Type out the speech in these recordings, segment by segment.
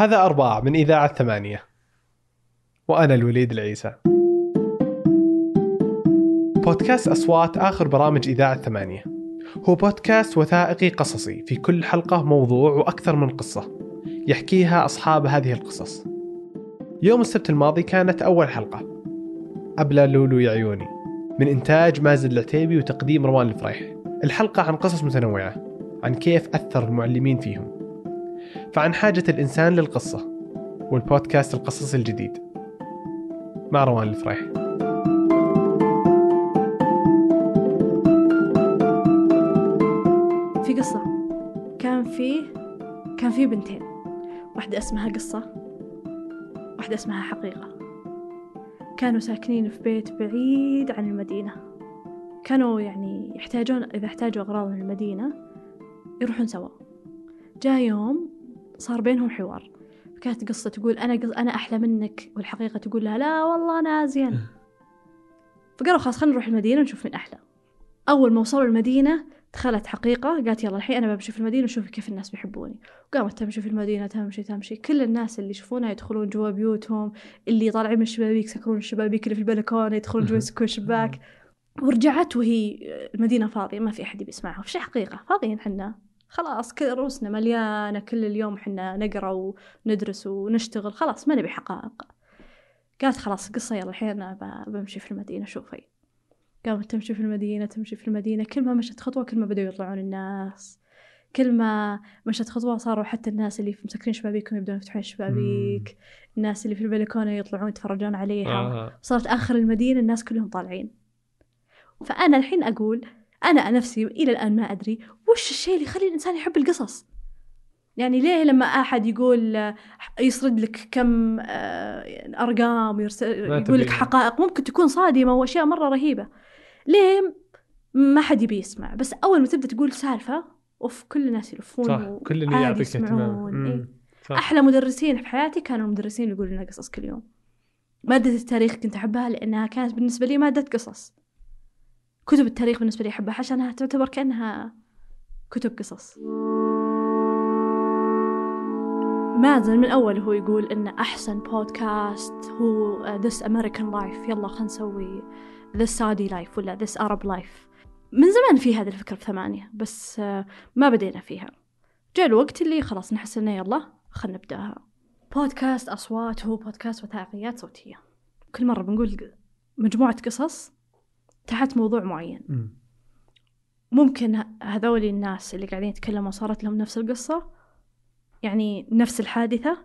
هذا أرباع من إذاعة ثمانية. وأنا الوليد العيسى. بودكاست أصوات آخر برامج إذاعة ثمانية. هو بودكاست وثائقي قصصي في كل حلقة موضوع وأكثر من قصة. يحكيها أصحاب هذه القصص. يوم السبت الماضي كانت أول حلقة. أبلى لولو يا عيوني من إنتاج مازن العتيبي وتقديم روان الفريح. الحلقة عن قصص متنوعة. عن كيف أثر المعلمين فيهم. فعن حاجة الإنسان للقصة والبودكاست القصصي الجديد. مع روان الفريح. في قصة. كان في كان في بنتين. واحدة اسمها قصة واحدة اسمها حقيقة. كانوا ساكنين في بيت بعيد عن المدينة. كانوا يعني يحتاجون إذا احتاجوا أغراض من المدينة يروحون سوا. جاء يوم صار بينهم حوار. كانت قصة تقول أنا قص... أنا أحلى منك والحقيقة تقول لها لا والله أنا أزين فقالوا خلاص خلينا نروح المدينة ونشوف مين أحلى. أول ما وصلوا المدينة دخلت حقيقة قالت يلا الحين أنا بمشي في المدينة وشوف كيف الناس بيحبوني. وقامت تمشي في المدينة تمشي تمشي. كل الناس اللي يشوفونها يدخلون جوا بيوتهم اللي طالعين من الشبابيك يسكرون الشبابيك اللي في البلكونة يدخلون جوا يسكرون الشباك. ورجعت وهي المدينة فاضية ما في أحد بيسمعها وش حقيقة؟ فاضيين حنا خلاص كل رؤوسنا مليانة كل اليوم حنا نقرأ وندرس ونشتغل خلاص ما نبي حقائق قالت خلاص قصة يلا الحين بمشي في المدينة شوفي. قامت تمشي في المدينة تمشي في المدينة كل ما مشت خطوة كل ما بدأوا يطلعون الناس. كل ما مشت خطوة صاروا حتى الناس اللي مسكرين شبابيكهم يبدون يفتحون الشبابيك الناس اللي في البلكونة يطلعون يتفرجون عليها. آه. صارت آخر المدينة الناس كلهم طالعين. فأنا الحين أقول أنا نفسي إلى الآن ما أدري وش الشيء اللي يخلي الإنسان يحب القصص؟ يعني ليه لما أحد يقول يسرد لك كم آه، أرقام يقول لك. حقائق ممكن تكون صادمة وأشياء مرة رهيبة. ليه ما حد يبي يسمع؟ بس أول ما تبدأ تقول سالفة أوف كل الناس يلفون صح كل اللي يعطيك اهتمام إيه. صح. أحلى مدرسين في حياتي كانوا المدرسين اللي يقولوا لنا قصص كل يوم. مادة التاريخ كنت أحبها لأنها كانت بالنسبة لي مادة قصص. كتب التاريخ بالنسبة لي أحبها عشانها تعتبر كأنها كتب قصص. مازن من أول هو يقول إن أحسن بودكاست هو uh, This American Life. يلا خلينا نسوي This Saudi Life ولا This Arab Life. من زمان في هذه الفكرة في ثمانية بس uh, ما بدينا فيها. جاء الوقت اللي خلاص نحس إنه يلا خلنا نبدأها. بودكاست أصوات هو بودكاست وثائقيات صوتية. كل مرة بنقول مجموعة قصص تحت موضوع معين. مم. ممكن هذول الناس اللي قاعدين يتكلموا صارت لهم نفس القصة؟ يعني نفس الحادثة؟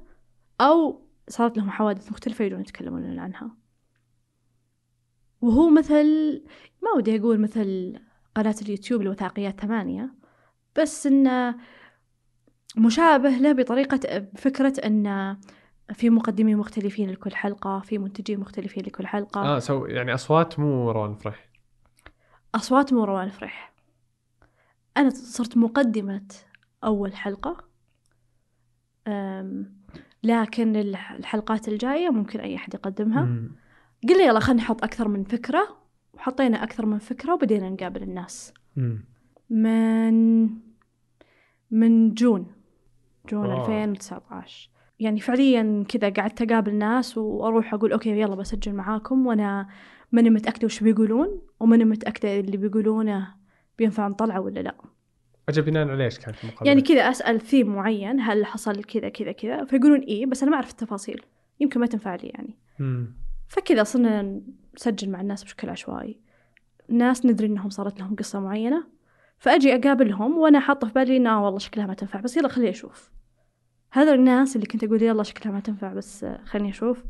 أو صارت لهم حوادث مختلفة يجون يتكلمون لنا عنها؟ وهو مثل ما ودي أقول مثل قناة اليوتيوب الوثائقيات ثمانية بس إنه مشابه له بطريقة بفكرة إنه في مقدمين مختلفين لكل حلقة في منتجين مختلفين لكل حلقة. آه سو يعني أصوات مو روان فرح. أصوات مو روان فرح أنا صرت مقدمة أول حلقة لكن الح- الحلقات الجاية ممكن أي أحد يقدمها مم. قلنا يلا خلينا نحط أكثر من فكرة وحطينا أكثر من فكرة وبدينا نقابل الناس مم. من من June June واو. 2019 يعني فعليا كذا قعدت أقابل ناس وأروح أقول okay يلا بسجل معاكم وأنا ماني متأكدة وش بيقولون وماني متأكدة اللي بيقولونه بينفع نطلعه ولا لا. أجل بناء على إيش كانت المقابلة؟ يعني كذا أسأل ثيم معين هل حصل كذا كذا كذا؟ فيقولون إيه بس أنا ما أعرف التفاصيل. يمكن ما تنفع لي يعني. مم. فكذا صرنا نسجل مع الناس بشكل عشوائي. ناس ندري إنهم صارت لهم قصة معينة فأجي أقابلهم وأنا حاطة في بالي إنه آه والله شكلها ما تنفع بس يلا خليني أشوف. هذا الناس اللي كنت أقول يلا شكلها ما تنفع بس خليني أشوف.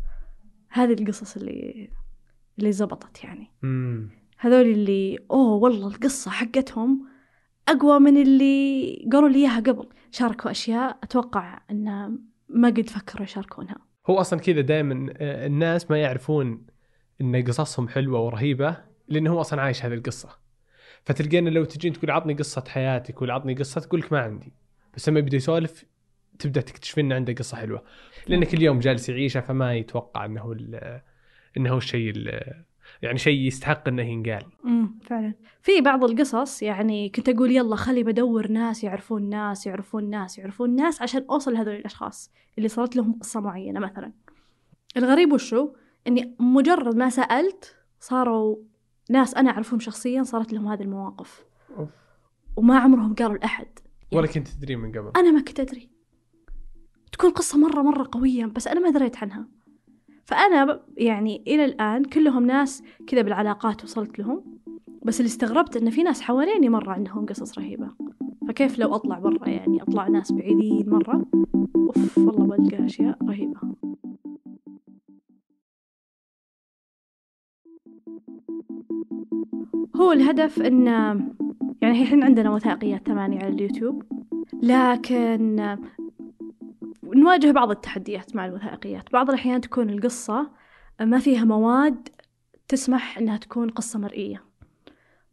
هذه القصص اللي اللي زبطت يعني. مم. هذول اللي أوه والله القصة حقتهم أقوى من اللي قالوا لي إياها قبل. شاركوا أشياء أتوقع إن ما قد فكروا يشاركونها. هو أصلا كذا دائما الناس ما يعرفون إن قصصهم حلوة ورهيبة لأنه هو أصلا عايش هذه القصة. فتلقينا لو تجين تقول عطني قصة حياتك ولا عطني قصة تقول لك ما عندي. بس لما يبدأ يسولف تبدأ تكتشف إنه عنده قصة حلوة. لأنه كل يوم جالس يعيشها فما يتوقع إنه إنه هو الشيء ال- يعني شيء يستحق إنه ينقال. امم فعلا. في بعض القصص يعني كنت أقول يلا خلي بدور ناس يعرفون ناس يعرفون ناس يعرفون ناس عشان أوصل لهذول الأشخاص اللي صارت لهم قصة معينة مثلا. الغريب وشو إني مجرد ما سألت صاروا ناس أنا أعرفهم شخصيا صارت لهم هذه المواقف. أوف. وما عمرهم قالوا لأحد. ولا كنت تدري من قبل. أنا ما كنت أدري. تكون قصة مرة مرة قوية بس أنا ما دريت عنها. فأنا ب- يعني إلى الآن كلهم ناس كذا بالعلاقات وصلت لهم بس اللي استغربت إن في ناس حواليني مرة عندهم قصص رهيبة. فكيف لو أطلع برا؟ يعني أطلع ناس بعيدين مرة؟ أوف والله بلقى أشياء رهيبة. هو الهدف إن يعني الحين عندنا وثائقيات ثمانية على اليوتيوب لكن نواجه بعض التحديات مع الوثائقيات. بعض الأحيان تكون القصة ما فيها مواد تسمح إنها تكون قصة مرئية.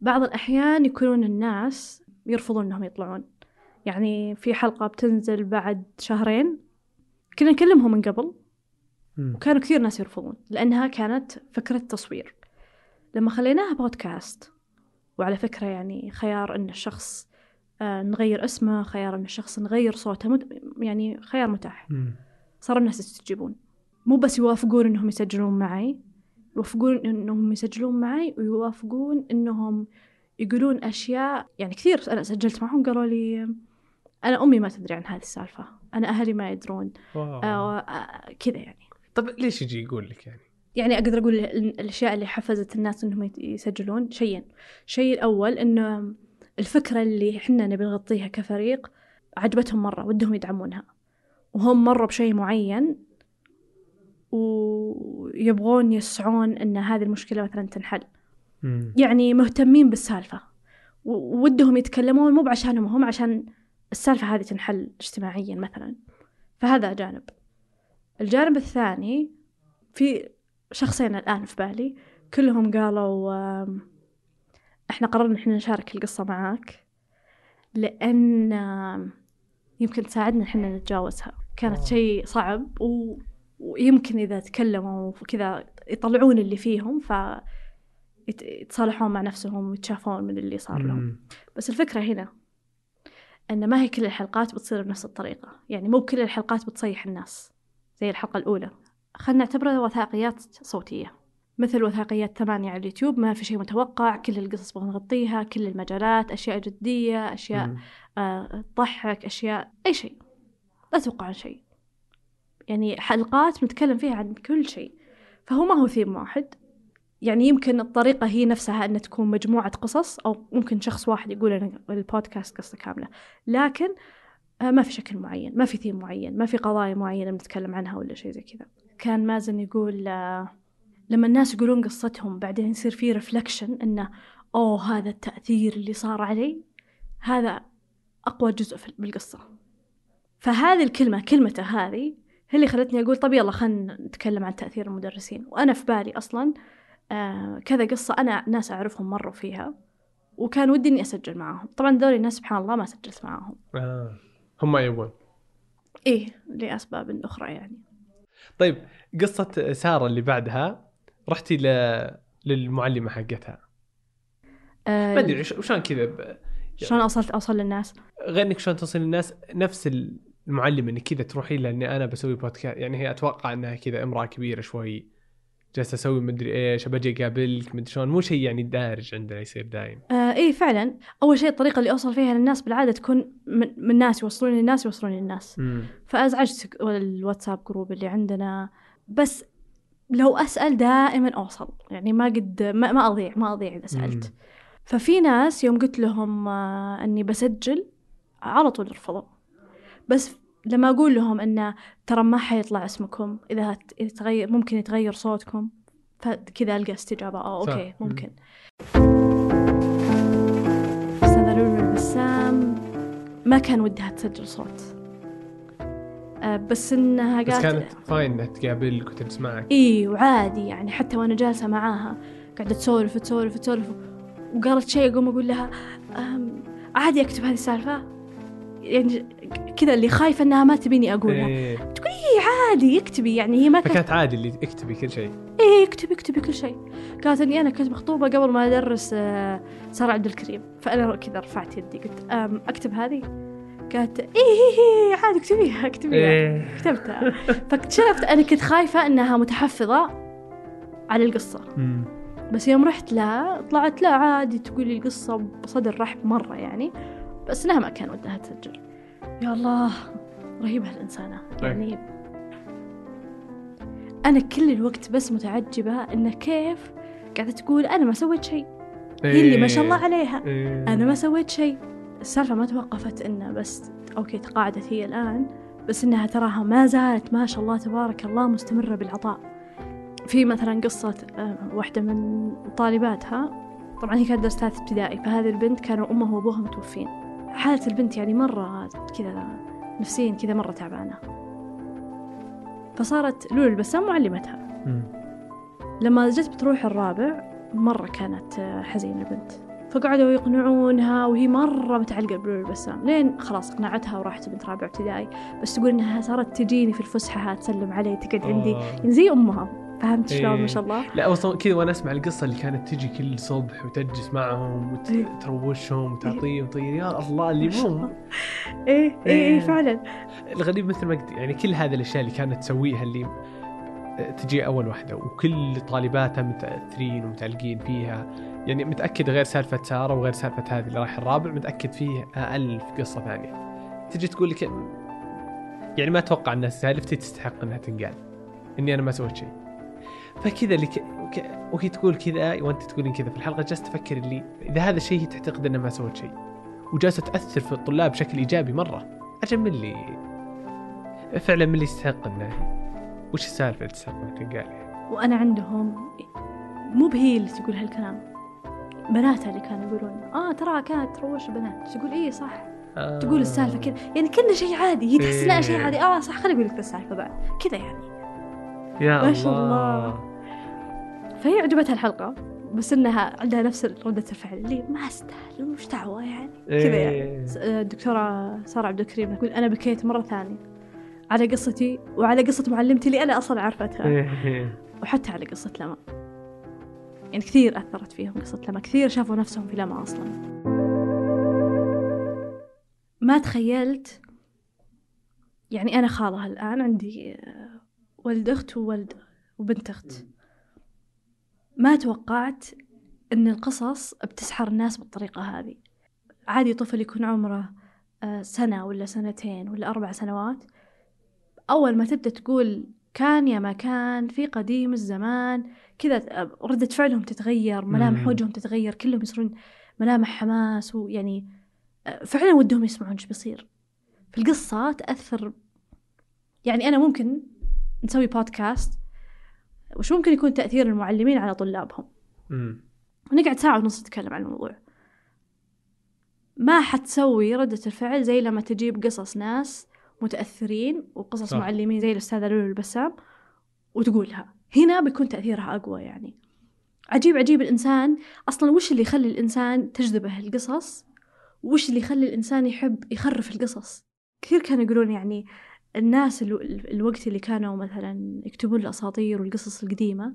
بعض الأحيان يكونون الناس يرفضون إنهم يطلعون. يعني في حلقة بتنزل بعد شهرين كنا نكلمهم من قبل. وكانوا كثير ناس يرفضون لأنها كانت فكرة تصوير. لما خليناها بودكاست وعلى فكرة يعني خيار إن الشخص نغير اسمه خيار إن الشخص نغير صوته يعني خيار متاح. صار الناس يستجيبون. مو بس يوافقون إنهم يسجلون معي يوافقون إنهم يسجلون معي ويوافقون إنهم يقولون أشياء. يعني كثير أنا سجلت معهم قالوا لي أنا أمي ما تدري عن هذه السالفة. أنا أهلي ما يدرون. آه آه، كذا يعني. طب ليش يجي يقول لك يعني؟ يعني أقدر أقول ال- الأشياء اللي حفزت الناس إنهم يت- يسجلون. شيئين الشيء الأول إنه الفكرة اللي إحنا نبي نغطيها كفريق عجبتهم مرة ودهم يدعمونها. وهم مروا بشيء معين ويبغون يسعون إن هذه المشكلة مثلا تنحل. مم. يعني مهتمين بالسالفة. و- وودهم يتكلمون مو بعشانهم هم عشان السالفة هذه تنحل اجتماعيا مثلا. فهذا جانب. الجانب الثاني في شخصين الآن في بالي كلهم قالوا إحنا قررنا إحنا نشارك القصة معاك لأن يمكن تساعدنا إحنا نتجاوزها. كانت واو. شيء صعب و... ويمكن إذا تكلموا وكذا يطلعون اللي فيهم ف يت- يتصالحون مع نفسهم ويتشافون من اللي صار لهم. بس الفكرة هنا أن ما هي كل الحلقات بتصير بنفس الطريقة. يعني مو كل الحلقات بتصيح الناس زي الحلقة الأولى. خلنا نعتبرها وثائقيات صوتية. مثل وثائقيات ثمانية على اليوتيوب ما في شيء متوقع كل القصص بغى نغطيها كل المجالات أشياء جدية أشياء. آه، تضحك أشياء أي شيء. لا تتوقع عن شيء. يعني حلقات بنتكلم فيها عن كل شيء. فهو ما هو ثيم واحد. يعني يمكن الطريقة هي نفسها أن تكون مجموعة قصص أو ممكن شخص واحد يقول أنا البودكاست قصة كاملة. لكن آه، ما في شكل معين ما في ثيم معين ما في قضايا معينة بنتكلم عنها ولا شيء زي كذا. كان مازن يقول آه، لما الناس يقولون قصتهم بعدين يصير في reflection إنه أوه هذا التأثير اللي صار علي هذا أقوى جزء في- بالقصة. فهذه الكلمة كلمته هذه هي اللي خلتني أقول طب يلا خلينا نتكلم عن تأثير المدرسين. وأنا في بالي أصلا آه كذا قصة أنا ناس أعرفهم مروا فيها وكان ودي إني أسجل معاهم. طبعا ذولي الناس سبحان الله ما سجلت معاهم. آه. هم ما يبون. إيه لأسباب أخرى يعني. طيب قصة سارة اللي بعدها رحتي ل... للمعلمة حقتها. آه ما أدري وشان كذا ب... شلون أوصلت أوصل للناس؟ غير إنك شلون توصل للناس نفس المعلمة إنك كذا تروحين لها إني أنا بسوي بودكاست يعني هي أتوقع إنها كذا إمرأة كبيرة شوي جالسة أسوي مدري إيش بجي أقابلك مدري شلون مو شيء يعني دارج عندنا يصير دايم. آه إيه فعلا. أول شيء الطريقة اللي أوصل فيها للناس بالعادة تكون من, من ناس يوصلون للناس يوصلون للناس. امم فأزعجت الواتساب جروب اللي عندنا. بس لو أسأل دائما أوصل. يعني ما قد ما, ما أضيع ما أضيع إذا سألت. مم. ففي ناس يوم قلت لهم آه، أني بسجل على طول رفضوا بس لما أقول لهم أن ترى ما حيطلع اسمكم إذا يتغير ممكن يتغير صوتكم فكذا ألقى استجابة. صح. أوكي مم. ممكن. أستاذة لولو البسام ما كان ودها تسجل صوت. آه، بس إنها بس قالت كانت fine إنها تقابلك وتجلس معك. إي وعادي يعني حتى وأنا جالسة معاها قاعدة تسولف تسولف تسولف وقالت شيء أقوم أقول لها عادي أكتب هذه السالفة؟ يعني كذا اللي خايفة إنها ما تبيني أقولها. إيه. إي عادي اكتبي يعني هي ما كانت عادي اللي اكتبي كل شيء. إيه اكتبي اكتبي كل شيء. قالت إني أنا كنت مخطوبة قبل ما أدرس آه، سارة عبد الكريم. فأنا كذا رفعت يدي قلت أكتب هذه؟ قالت إيه إيه إيه عادي اكتبيها اكتبيها. إيه. كتبتها. فاكتشفت أنا كنت خايفة أنها متحفظة على القصة. مم. بس يوم رحت لها طلعت لا عادي تقول لي القصة بصدر رحب مرة يعني. بس إنها ما كان ودها تسجل. يا الله رهيبة هالإنسانة يعني أنا كل الوقت بس متعجبة إنه كيف قاعدة تقول أنا ما سويت شيء. هي اللي ما شاء الله عليها. إيه. أنا ما سويت شيء. السالفة ما توقفت إنه بس okay تقاعدت هي الآن بس إنها تراها ما زالت ما شاء الله تبارك الله مستمرة بالعطاء. في مثلا قصة آه، واحدة من طالباتها طبعا هي كانت درس ثالث ابتدائي فهذه البنت كانوا أمها وأبوها متوفين. حالة البنت يعني مرة كذا نفسيا كذا مرة تعبانة. فصارت لولو البسام معلمتها. لما جت بتروح الرابع مرة كانت آه، حزينة البنت. فقعدوا يقنعونها وهي مرة متعلقة بلولو البسام لين خلاص اقنعتها وراحت بنت رابع ابتدائي. بس تقول إنها صارت تجيني في الفسحة تسلم علي تقعد عندي. آه. يعني زي أمها. فهمت شلون إيه. ما شاء الله؟ لا أصلا كذا وأنا أسمع القصة اللي كانت تجي كل صبح وتجلس معهم إيه. وتروشهم وتعطيهم طيب يا الله اللي مو الله. إيه إيه إيه. إيه. فعلا. الغريب مثل ما قلت يعني كل هذه الأشياء اللي كانت تسويها اللي تجي أول واحدة. وكل طالباتها متأثرين ومتعلقين فيها. يعني متأكد غير سالفة سارة وغير سالفة هذه اللي رايح الرابع متأكد فيه ألف قصة ثانية تجي تقول لك يعني ما أتوقع أن سالفتي تستحق أنها تنقال إني أنا ما سويت شيء فكذا اللي. وهي تقول كذا وأنت تقولين كذا في الحلقة جالسه تفكر اللي إذا هذا الشيء هي تعتقد انها ما سوت شيء وجالسة تأثر في الطلاب بشكل إيجابي مرة أجل من اللي فعلا من اللي يستحق أنه وش السالفة اللي تستحق أنها تنقال يعني؟ وأنا عندهم مو بهي اللي تقول هالكلام بناتها اللي كانوا يقولون آه ترى كانت تروش بنات تقول إيه صح آه. تقول السالفة كذا يعني كنا شيء عادي هي تحس إنها شيء إيه. عادي آه صح خليني أقول لك السالفة بعد كذا يعني يا ما شاء الله. الله. فهي عجبتها الحلقة بس إنها عندها نفس ردة الفعل اللي ما استاهل وش دعوة يعني كذا يعني إيه. س- الدكتورة سارة عبد الكريم تقول أنا بكيت مرة ثانية على قصتي وعلى قصة معلمتي اللي أنا أصلا عرفتها إيه. وحتى على قصة لما يعني كثير أثرت فيهم قصة لما كثير شافوا نفسهم في لما أصلا. ما تخيلت يعني أنا خالة الآن عندي آه، ولد أخت وولد وبنت أخت. ما توقعت أن القصص بتسحر الناس بالطريقة هذه. عادي طفل يكون عمره آه، سنة ولا سنتين ولا أربع سنوات. أول ما تبدأ تقول كان يا ما كان في قديم الزمان كذا ردة فعلهم تتغير ملامح. وجههم تتغير كلهم يصيرون ملامح حماس ويعني فعلا ودهم يسمعون إيش بيصير في القصة تأثر يعني أنا ممكن نسوي بودكاست وش ممكن يكون تأثير المعلمين على طلابهم. ونقعد ساعة ونص نتكلم عن الموضوع ما حتسوي ردة الفعل زي لما تجيب قصص ناس متأثرين وقصص. صح. معلمين زي الأستاذة لولو البسام وتقولها هنا بيكون تأثيرها أقوى يعني. عجيب عجيب الإنسان أصلا وش اللي يخلي الإنسان تجذبه القصص؟ وش اللي يخلي الإنسان يحب يخرف القصص؟ كثير كانوا يقولون يعني الناس الو- الوقت اللي كانوا مثلا يكتبون الأساطير والقصص القديمة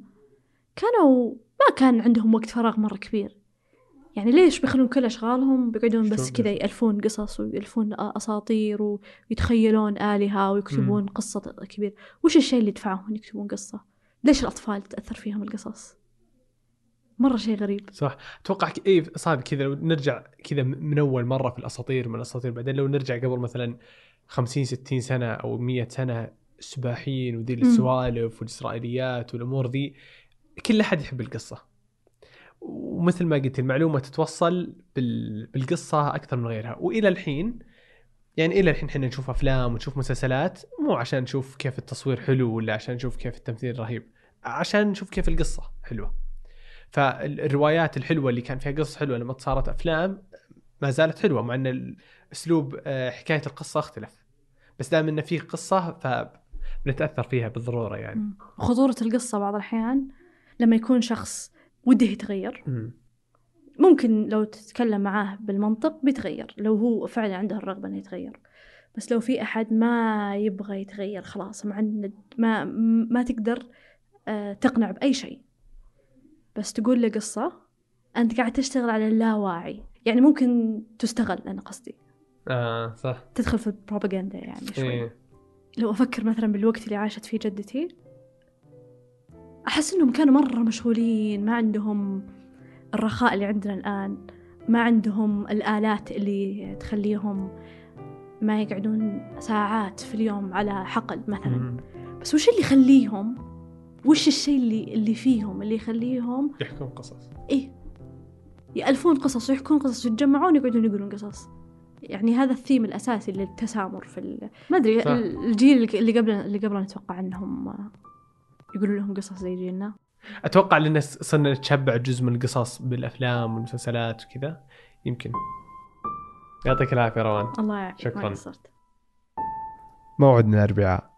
كانوا ما كان عندهم وقت فراغ مرة كبير. يعني ليش بيخلون كل أشغالهم بيقعدون بس كذا يألفون قصص ويألفون أساطير ويتخيلون آلهة ويكتبون مم. قصة كبير. وش الشيء اللي يدفعهم يكتبون قصة؟ ليش الأطفال تأثر فيهم القصص؟ مرة شيء غريب. صح. أتوقع ك- إيه صعب كذا لو نرجع كذا من أول مرة في الأساطير من الأساطير بعدين. لو نرجع قبل مثلا 50 60 سنة أو 100 سنة السباحين وذي. السوالف والإسرائيليات والأمور ذي كل أحد يحب القصة. ومثل ما قلت المعلومة تتوصل بال... بالقصة أكثر من غيرها. وإلى الحين يعني إلى الحين إحنا نشوف أفلام ونشوف مسلسلات مو عشان نشوف كيف التصوير حلو ولا عشان نشوف كيف التمثيل رهيب عشان نشوف كيف القصة حلوة فالروايات الحلوة اللي كان فيها قصص حلوة لما صارت أفلام ما زالت حلوة مع إن اسلوب آه، حكاية القصة اختلف بس دام انه فيه قصة فبنتأثر فيها بالضرورة يعني مم. خطورة القصة بعض الأحيان لما يكون شخص وده يتغير. ممكن لو تتكلم معاه بالمنطق بيتغير لو هو فعلا عنده الرغبة إنه يتغير. بس لو في أحد ما يبغى يتغير خلاص معند ما ما تقدر آه، تقنع بأي شيء. بس تقول له قصة أنت قاعد تشتغل على اللاواعي. يعني ممكن تستغل أنا قصدي. آه صح. تدخل في البروباغندا يعني شوي. إيه. لو أفكر مثلا بالوقت اللي عاشت فيه جدتي أحس إنهم كانوا مرة مشغولين ما عندهم الرخاء اللي عندنا الآن. ما عندهم الآلات اللي تخليهم ما يقعدون ساعات في اليوم على حقل مثلا. مم. بس وش اللي يخليهم؟ وش الشيء اللي اللي فيهم اللي يخليهم؟ يحكون قصص. إيه. يألفون قصص ويحكون قصص ويتجمعون يقعدون يقولون قصص. يعني هذا الثيم الأساسي للتسامر في ال... ما أدري صح. الجيل اللي قبل اللي قبلنا أتوقع أنهم يقولون لهم قصص زي جيلنا. أتوقع لأن صرنا نتشبع جزء من القصص بالأفلام والمسلسلات وكذا. يمكن. يعطيك العافية روان. الله يعافيك. شكراً. ما قصرت. موعدنا الاربعاء